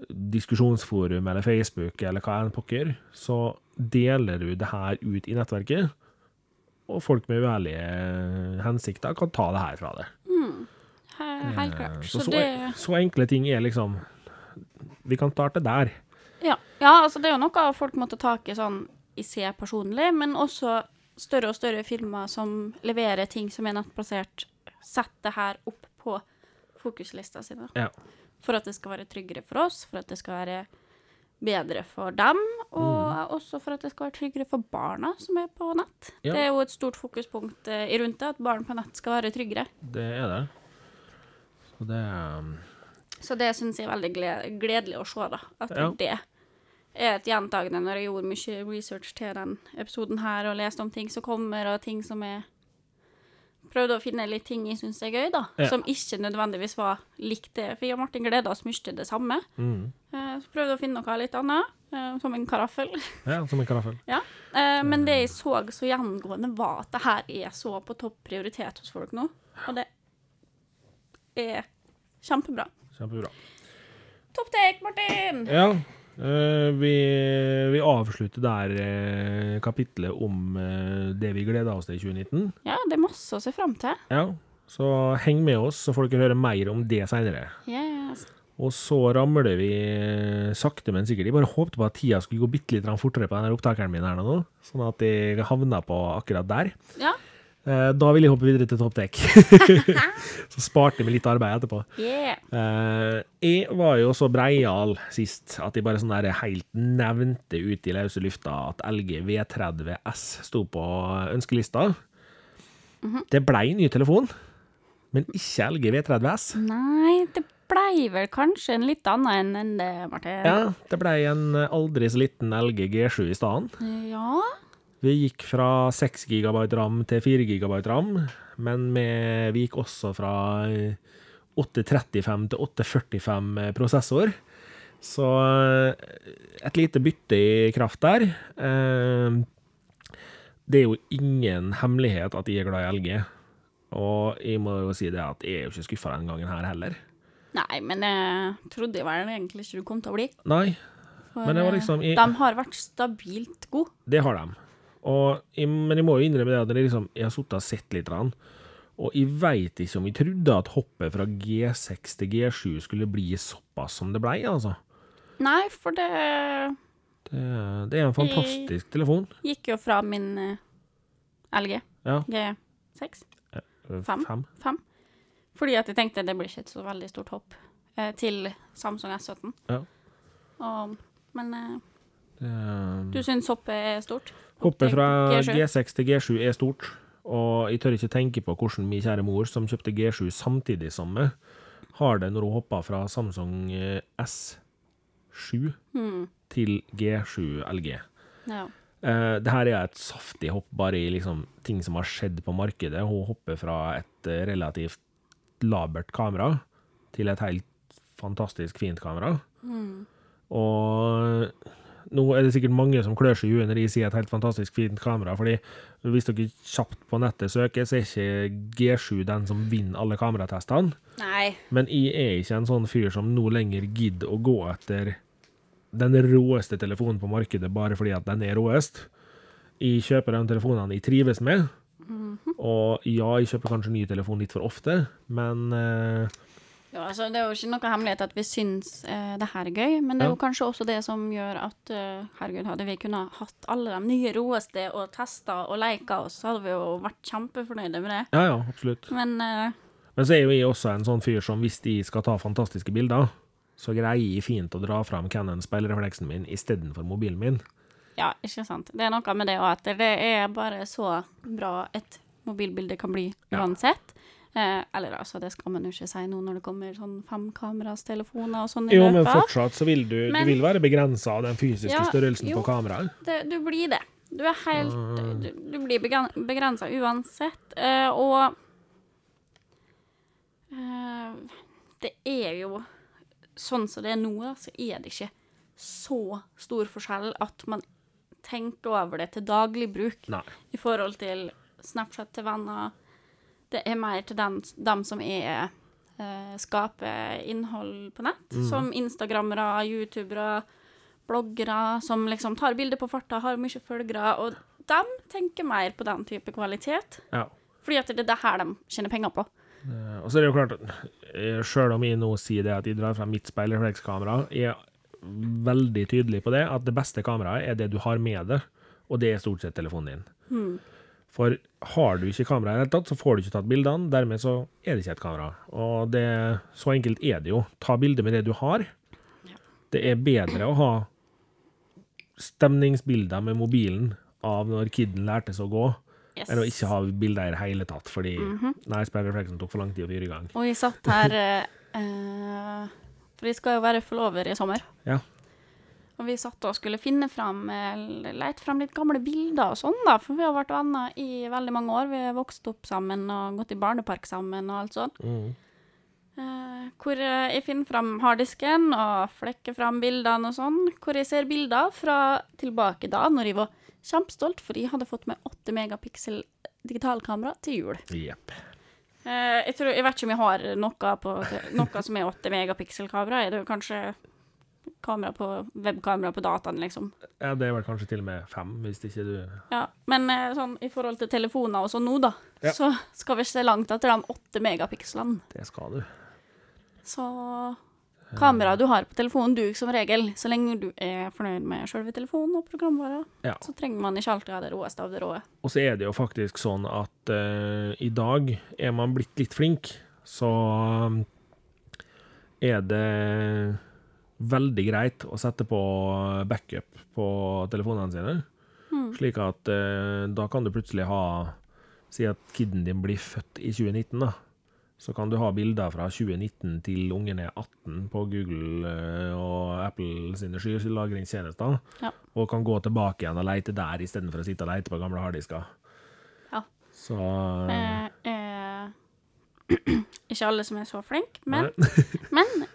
diskusjonsforum eller Facebook eller hva enn pokker, så deler du det her ut i nettverket, og folk med uærlige hensikter kan ta det her fra deg. Mm. Helt klart. Eh, Så, Så så, det så enkle ting er liksom Vi kan starte der. Ja, ja altså det er jo noe folk måtte ta tak i sånn i seg personlig, men også større og større firmaer som leverer ting som er nettbasert, setter det her opp på fokuslista sine. Ja. For at det skal være tryggere for oss, for at det skal være bedre for dem, og også for at det skal være tryggere for barna som er på nett. Ja. Det er jo et stort fokuspunkt eh, i rundt det, at barn på nett skal være tryggere. Det er det. Så det um, Så det syns jeg er veldig gle- gledelig å se, da. At Ja. det er et gjentagende når jeg gjorde mye research til den episoden her, og leste om ting som kommer, og ting som er prøvde å finne litt ting jeg syns er gøy, da. Ja. Som ikke nødvendigvis var likt det. For jeg og Martin gleda oss mye til det samme. mm. Eh, Så prøvde å finne noe litt annet, eh, som en karaffel. [laughs] Ja, som en karaffel. ja. Eh, Men det jeg så så gjengående, var at det her er så på topp prioritet hos folk nå. Og det er kjempebra. Kjempebra. Topp take, Martin! Ja, vi, vi avslutter der eh, kapitlet om eh, det vi gleder oss til i 2019. Ja, det er masse å se fram til. Ja, så heng med oss, så får dere høre mer om det seinere. Yes. Og så ramler vi sakte, men sikkert. Jeg bare håpte på at tida skulle gå bitte litt fortere på denne opptakeren min her nå, sånn at jeg havna på akkurat der. Ja. Eh, Da vil jeg hoppe videre til toppdekk. [laughs] så sparte jeg meg litt arbeid etterpå. Yeah. Eh, jeg var jo så breial sist at jeg bare sånn der helt nevnte ut i løse lufta at LG V30S sto på ønskelista. Det blei ny telefon, men ikke LG V30S. Nei, det blei vel kanskje en litt annen enn det, Martin. Ja, det blei en aldri så liten LG G7 i stedet. Ja. Vi gikk fra 6 GB ram til 4 GB ram, men vi, vi gikk også fra eh, 835 til 845 prosessor. Så eh, et lite bytte i kraft der. Eh, Det er jo ingen hemmelighet at jeg er glad i LG. Og jeg må jo si det at jeg er jo ikke skuffa denne gangen her heller. Nei, men jeg trodde vel egentlig ikke du kom til å bli. Nei, For Men det var eh, liksom jeg, de har vært stabilt gode. Det har de. Og, men jeg må jo innrømme det at jeg, liksom, jeg har sittet og sett litt. Og jeg veit ikke om jeg trodde at hoppet fra G6 til G7 skulle bli såpass som det blei, altså. Nei, for det Det, det er en fantastisk telefon. gikk jo fra min eh, LG Ja. G6, Fem. Fem. 5, fordi at jeg tenkte det blir ikke et så veldig stort hopp eh, til Samsung S17. Ja. Og, men eh, Det, du syns hoppet er stort? Hopp hoppet fra G7? G6 til G7 er stort. Og jeg tør ikke tenke på hvordan min kjære mor, som kjøpte G7 samtidig som meg, har det når hun hoppa fra Samsung eh, S7 mm. til G7 LG. Ja. Uh, det her er et saftig hopp bare i liksom, ting som har skjedd på markedet. Hun hopper fra et eh, relativt labert kamera til et helt fantastisk fint kamera. Og nå er det sikkert mange som klør seg i huet når de sier et helt fantastisk fint kamera, fordi hvis dere kjapt på nettet søker, så er ikke G7 den som vinner alle kameratestene. Nei. Men jeg er ikke en sånn fyr som nå lenger gidder å gå etter den råeste telefonen på markedet bare fordi at den er råest. Jeg kjøper de telefonene jeg trives med. Og ja, jeg kjøper kanskje ny telefon litt for ofte, men eh, Ja, altså, det er jo ikke noe hemmelighet at vi syns eh, det her er gøy, men det er jo kanskje også det som gjør at eh, herregud, hadde vi kunnet hatt alle de nye roeste og testa og leika oss, så hadde vi jo vært kjempefornøyde med det. ja, ja, absolutt. Men eh, Men så er jo jeg også en sånn fyr som hvis de skal ta fantastiske bilder, så greier jeg fint å dra fram Canon speilrefleksen min istedenfor mobilen min. ja, ikke sant. Det er noe med det òg, at det er bare så bra et mobilbilde kan bli Ja. Eh, eller altså, det skal man jo ikke si nå når det kommer sånn femkameras telefoner og sånn i Jo, men fortsatt så vil du, Men- du vil være begrensa av den fysiske Ja, størrelsen jo. på kameraet. det, du blir det. Du er helt Du, du blir begrensa uansett. Eh, og eh, det er jo Sånn som det er nå, da, så er det ikke så stor forskjell at man tenker over det til daglig bruk Nei. i forhold til Snapchat til venner. Det er mer til den, dem som er eh, skaper innhold på nett, som instagrammere, youtubere, bloggere, som liksom tar bilder på farta, har mye følgere, og dem tenker mer på den type kvalitet. Ja. Fordi at det er det her de tjener penger på. Ja, Og så er det jo klart at sjøl om jeg nå sier det at jeg drar frem mitt speilreflekskamera, jeg er veldig tydelig på det, at det beste kameraet er det du har med deg, og det er stort sett telefonen din. For har du ikke kamera i det hele tatt, så får du ikke tatt bildene, dermed så er det ikke et kamera. Og det, så enkelt er det jo. Ta bilde med det du har. Det er bedre å ha stemningsbilder med mobilen av når kiden seg å gå, Yes. enn å ikke ha bilder i det hele tatt, fordi nei, speilrefleksen tok for lang tid å fyre i gang. Og vi satt her eh, eh, For vi skal jo være forlover i sommer. Ja. Og vi satt og skulle finne fram eh, Lete fram litt gamle bilder og sånn, da. For vi har vært venner i veldig mange år. Vi har vokst opp sammen og gått i barnepark sammen og alt sånt. Eh, hvor eh, jeg finner fram harddisken og flekker fram bildene og sånn. Hvor jeg ser bilder fra tilbake da, når jeg var kjempestolt, for jeg hadde fått med 8 megapiksel digitalkamera til jul. Yep. Uh, jeg, tror, jeg vet ikke om jeg har noe, på, noe som er 8 megapiksel-kamera. Er det kanskje kamera på, webkamera på dataen, liksom? Ja, det er vel kanskje til og med fem, hvis ikke du Ja, Men eh, sånn, i forhold til telefoner og sånn nå, da, Ja. så skal vi se langt etter de åtte megapikslene. Det skal du. Så kamera du har på telefonen, du som regel. Så lenge du er fornøyd med sjølve telefonen og programvara, Ja. så trenger man ikke alltid ha det råeste av det råe. Og så er det jo faktisk sånn at uh, i dag er man blitt litt flink, så er det veldig greit å sette på backup på telefonene sine. Slik at eh, da kan du plutselig ha Si at kiden din blir født i 2019, da. Så kan du ha bilder fra 2019 til ungen er 18 på Google eh, og Apple sine skylagringstjenester. Ja. Og kan gå tilbake igjen og lete der istedenfor å sitte og lete på gamle harddisker. Ja. Så Eh, eh, [clears throat] ikke alle som er så flinke, men, [laughs] men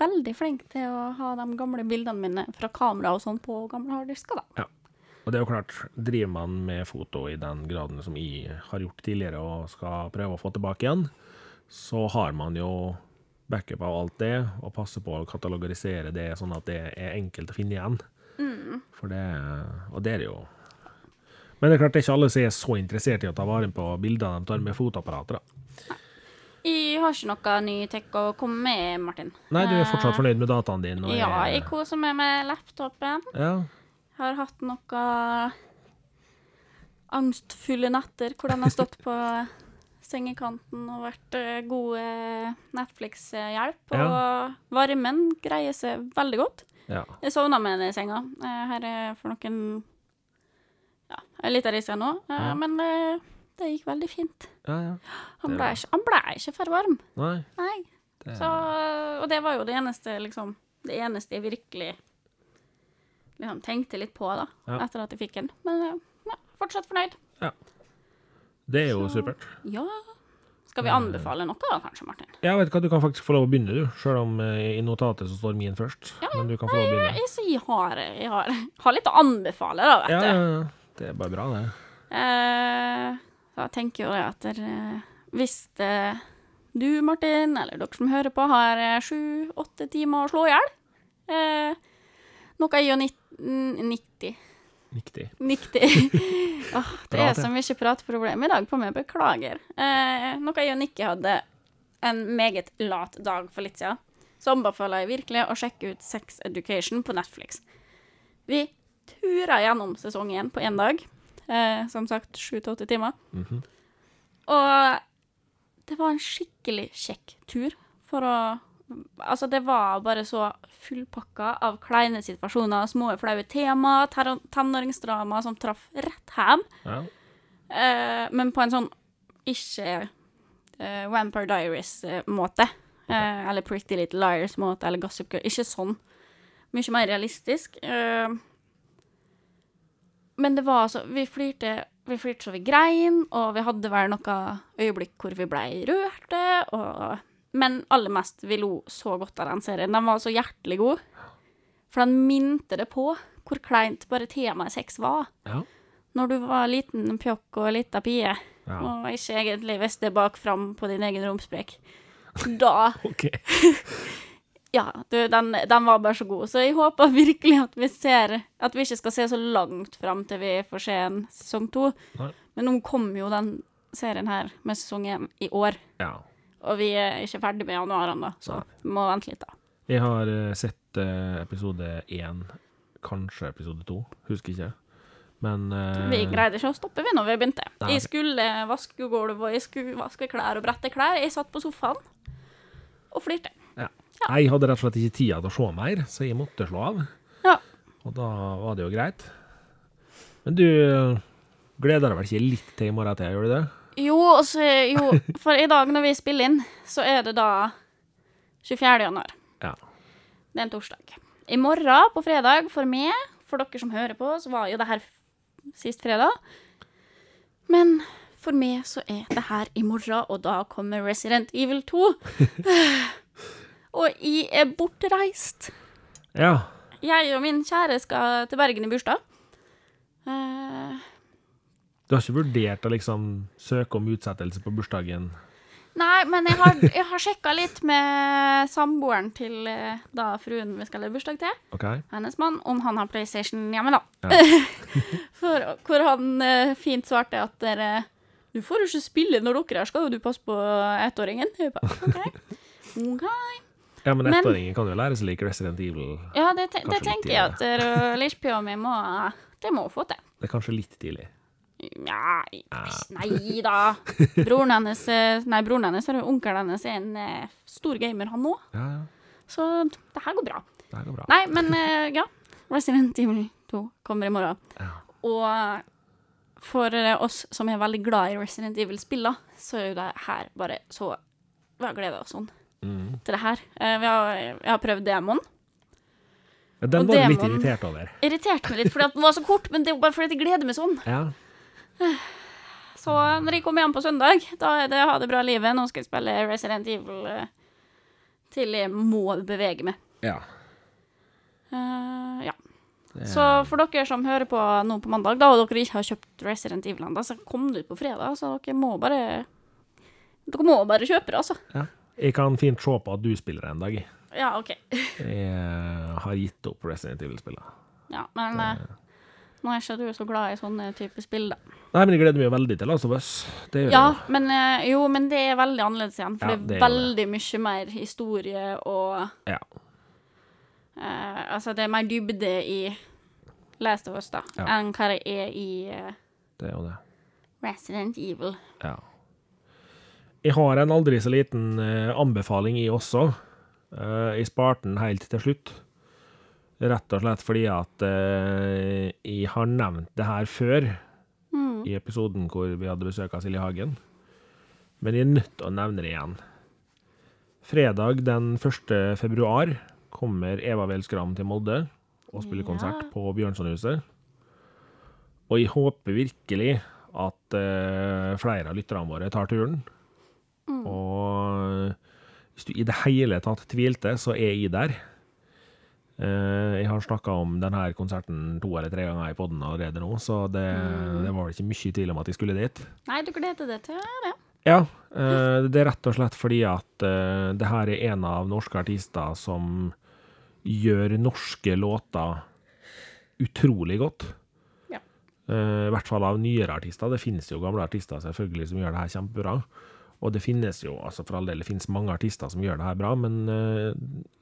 veldig flink til å ha de gamle bildene mine fra kamera og sånn på gamle harddisker, da. Ja. Og det er jo klart, driver man med foto i den graden som jeg har gjort tidligere, og skal prøve å få tilbake igjen, så har man jo backup av alt det, og passer på å katalogisere det sånn at det er enkelt å finne igjen. For det, og det er det jo. Men det er klart det er ikke alle som er så interessert i å ta vare på bilder de tar med fotoapparater. da. Jeg har ikke noe ny tech å komme med, Martin. Nei, du er fortsatt Eh, fornøyd med dataen din? Ja, er- jeg koser meg med laptopen. ja. Har hatt noe angstfulle netter hvor den har stått på [laughs] sengekanten og vært gode god eh, Netflix-hjelp. Og Ja. varmen greier seg veldig godt. ja. Jeg sovna med den i senga. Eh, Her er for noen Ja, litt av risk nå, eh, Ja. men eh, det gikk veldig fint. ja, ja. Han ble, ikke, han ble ikke for varm. Nei. Nei. Det, Så, og det var jo det eneste, liksom, det eneste jeg virkelig liksom, tenkte litt på da, Ja. etter at jeg fikk den. Men eh, ja, fortsatt fornøyd. det er jo Så- supert. Ja. Skal vi anbefale noe da, kanskje, Martin? Jeg vet hva, du kan faktisk få lov å begynne, du. Selv om eh, i notatet så står min først. Men du kan få lov å begynne. Jeg, jeg, jeg, har, jeg har, [laughs] har litt å anbefale, da, vet Ja, du. ja, ja. Det er bare bra, det. Eh, da tenker jo det at der, hvis det, du, Martin, eller dere som hører på, har eh, sju-åtte timer å slå i hjel eh, Noe nitt- n- 90 Riktig. 90. Åh, det er så mye prateproblem i dag på meg, beklager. Eh, noe jeg og Nikki hadde en meget lat dag for litt siden. Så anbefaler jeg virkelig å sjekke ut Sex Education på Netflix. Vi tura gjennom sesong én på én dag. Eh, som sagt sju til åtte timer. Mhm. Og det var en skikkelig kjekk tur for å Altså, det var bare så fullpakka av kleine situasjoner, små flaue tema, ter- tenåringsdrama som traff rett hjem. Ja. Eh, men på en sånn ikke eh, Vampire Diaries-måte. Eh, eller Pretty Little Liars-måte, eller Gossip Girl. Ikke sånn. Mye mer realistisk. Eh, men det var altså Vi flirte vi flirte så vi grein, og vi hadde vel noen øyeblikk hvor vi ble rørte. Og, men aller mest, vi lo så godt av den serien. Den var så hjertelig god. For den minte det på hvor kleint bare temaet sex var Ja. når du var liten pjokk og lita pie, ja. og ikke egentlig visste bak fram på din egen romsprek. Da [laughs] OK. Ja, du, den, den var bare så god. Så jeg håper virkelig at vi ser At vi ikke skal se så langt fram til vi får se en sesong to. Nei. Men nå kommer jo den serien her med sesong én i år, Ja. og vi er ikke ferdig med januar ennå, så vi må vente litt, da. Jeg har eh, sett eh, episode én, kanskje episode to, husker ikke. Men uh, Vi greide ikke å stoppe vi når vi begynte. Nei. Jeg skulle vaske gulv, og jeg skulle vaske klær og brette klær. Jeg satt på sofaen og flirte. ja. Jeg hadde rett og slett ikke tida til å se mer, så jeg måtte slå av. Ja. Og da var det jo greit. Men du gleder deg vel ikke litt til i morgen til, gjør du det? Jo, også, jo, for i dag når vi spiller inn, så er det da 24. januar. Ja. Det er en torsdag. I morgen, på fredag, for meg, for dere som hører på, så var jo det her sist fredag. Men for meg så er det her i morgen, og da kommer Resident Evil 2. [laughs] og jeg er bortreist. Ja. Jeg og min kjære skal til Bergen i bursdag. Uh, Du har ikke vurdert å liksom søke om utsettelse på bursdagen? Nei, men jeg har, jeg har sjekka litt med samboeren til eh, da fruen vi skal ha bursdag til, okay. hennes mann, om han har PlayStation hjemme, da. Ja. [laughs] For, hvor han eh, fint svarte at dere Du får jo ikke spille når dere er skal jo du passe på ettåringen? Jeg bare, OK. [laughs] OK. Ja, men ettåringer kan jo lære seg like Resident Evil. Ja, det, te det tenker jeg at uh, Lichpia mi må Det må hun få til. Det er kanskje litt tidlig. Ja, nei da. Broren hennes eh, Nei, broren hennes, eller onkelen hennes, er en eh, stor gamer, han òg. Ja, ja. Så det her går bra. Det her går bra. Nei, men eh, ja. Resident Evil 2 kommer i morgen. Ja. Og for eh, oss som er veldig glad i Resident Evil-spiller, så er jo det her bare så Vi har gleda oss sånn Mm. til det her. Eh, vi har, jeg har prøvd demoen. Ja, Den var du litt irritert over. Irriterte meg litt fordi den var så kort, men det er jo bare fordi jeg gleder meg sånn. Ja. Så når jeg kommer hjem på søndag, da er det ha det bra livet. Nå skal jeg spille Resident Evil eh, til jeg må bevege meg. ja. Uh, ja. Er... Så for dere som hører på nå på mandag, da, og dere ikke har kjøpt Resident Evil ennå, så kom det ut på fredag, så dere må bare Dere må bare kjøpe det, altså. ja. Jeg kan fint se på at du spiller en dag. Ja, OK. [laughs] Jeg eh, har gitt opp Resident Evil-spillene. Ja, men det... nå er ikke du så glad i sånne type spill, da. Nei, men jeg gleder meg veldig til Last of Us. Ja, men eh, jo, men det er veldig annerledes igjen, for Ja, det er veldig det. mye mer historie og Ja. eh, Altså, det er mer dybde i Last of Us, da, Ja. enn hva det er i eh, Det er jo det. Resident Evil. Ja. Jeg har en aldri så liten eh, anbefaling i også. Eh, jeg sparte den helt til slutt. Rett og slett fordi at eh, jeg har nevnt det her før Mm. i episoden hvor vi hadde besøk av Silje Hagen. Men jeg er nødt til å nevne det igjen. Fredag den 1. februar kommer Eva Welsgram til Molde og spiller Ja. konsert på Bjørnsonhuset. Og jeg håper virkelig at eh, flere av lytterne våre tar turen. Og hvis du i det hele tatt tvilte, så er jeg der. Eh, jeg har snakka om denne konserten to eller tre ganger i poden allerede nå, så det, det var ikke mye tvil om at jeg skulle dit. Nei, du gleder deg til det? Ja, eh, det er rett og slett fordi at eh, det her er en av norske artister som gjør norske låter utrolig godt. Ja. I hvert fall av nyere artister. Det finnes jo gamle artister selvfølgelig som gjør det her kjempebra. Og det finnes jo, altså for all del, det finnes mange artister som gjør det her bra, men uh,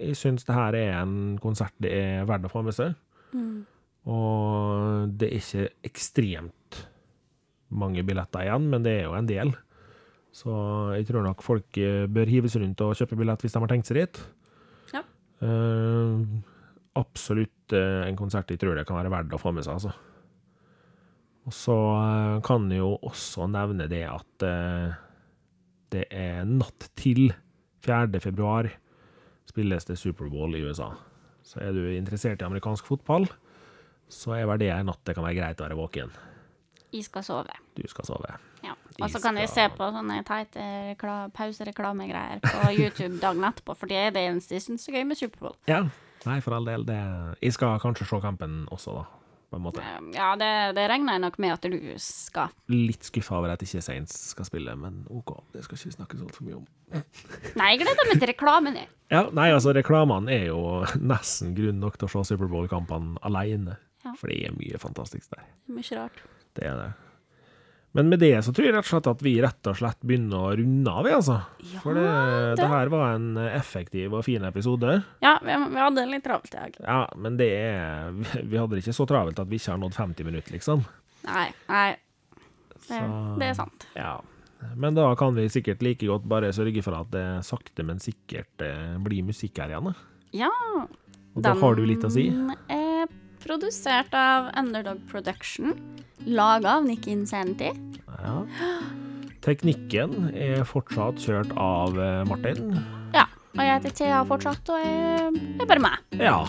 jeg syns det her er en konsert det er verdt å få med seg. Og det er ikke ekstremt mange billetter igjen, men det er jo en del. Så jeg tror nok folk eh, bør hives rundt og kjøpe billett hvis de har tenkt seg dit. Ja. Uh, absolutt en konsert jeg tror det kan være verdt å få med seg, altså. Og så kan jeg jo også nevne det at eh, det er natt til 4. februar spilles det Superbowl i USA. Så er du interessert i amerikansk fotball, så er vel det en natt det kan være greit å være våken. Jeg skal sove. Du skal sove. Ja. Og så kan jeg se på sånne teite pausereklamegreier på [laughs] YouTube dagen etterpå, for det er det eneste jeg syns er gøy med Superbowl. Ja. Nei, for all del. Det, jeg skal kanskje se kampen også, da. På en måte. Um, Ja, det, det regner jeg nok med at du skal. Litt skuffa over at ikke Saints skal spille, men OK, det skal ikke snakkes altfor mye om. [laughs] Nei, jeg gleder meg til reklamen, jeg. Ja, nei, altså, reklamene er jo nesten grunn nok til å se Superbowl-kampene alene. Ja. For det er mye fantastisk der. Mye rart. Det er det. Men med det så tror jeg rett og slett at vi rett og slett begynner å runde av, vi, altså. Ja, For det, det- her var en effektiv og fin episode. Ja, vi, vi hadde det litt travelt i dag. Ja, men det er [laughs] Vi hadde det ikke så travelt at vi ikke har nådd 50 minutter, liksom. Nei, nei. Det, det er sant. Ja. Men da kan vi sikkert like godt bare sørge for at det sakte, men sikkert eh, blir musikk her igjen. da. Ja. Og da har du litt å si. Er produsert av Underdog Production. Laga av Nick Insanity. Ja. Teknikken er fortsatt kjørt av eh, Martin. Ja. Og jeg heter Thea fortsatt, og jeg er bare meg. Ja.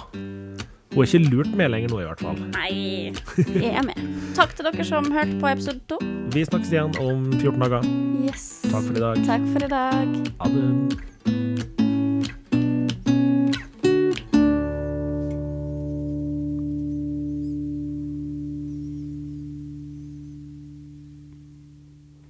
Hun er ikke lurt med lenger nå, i hvert fall. Nei, jeg er med. Takk til dere som hørte på episode to. Vi snakkes igjen om 14 dager. Yes. Takk for i dag. Takk for i dag. Ha det.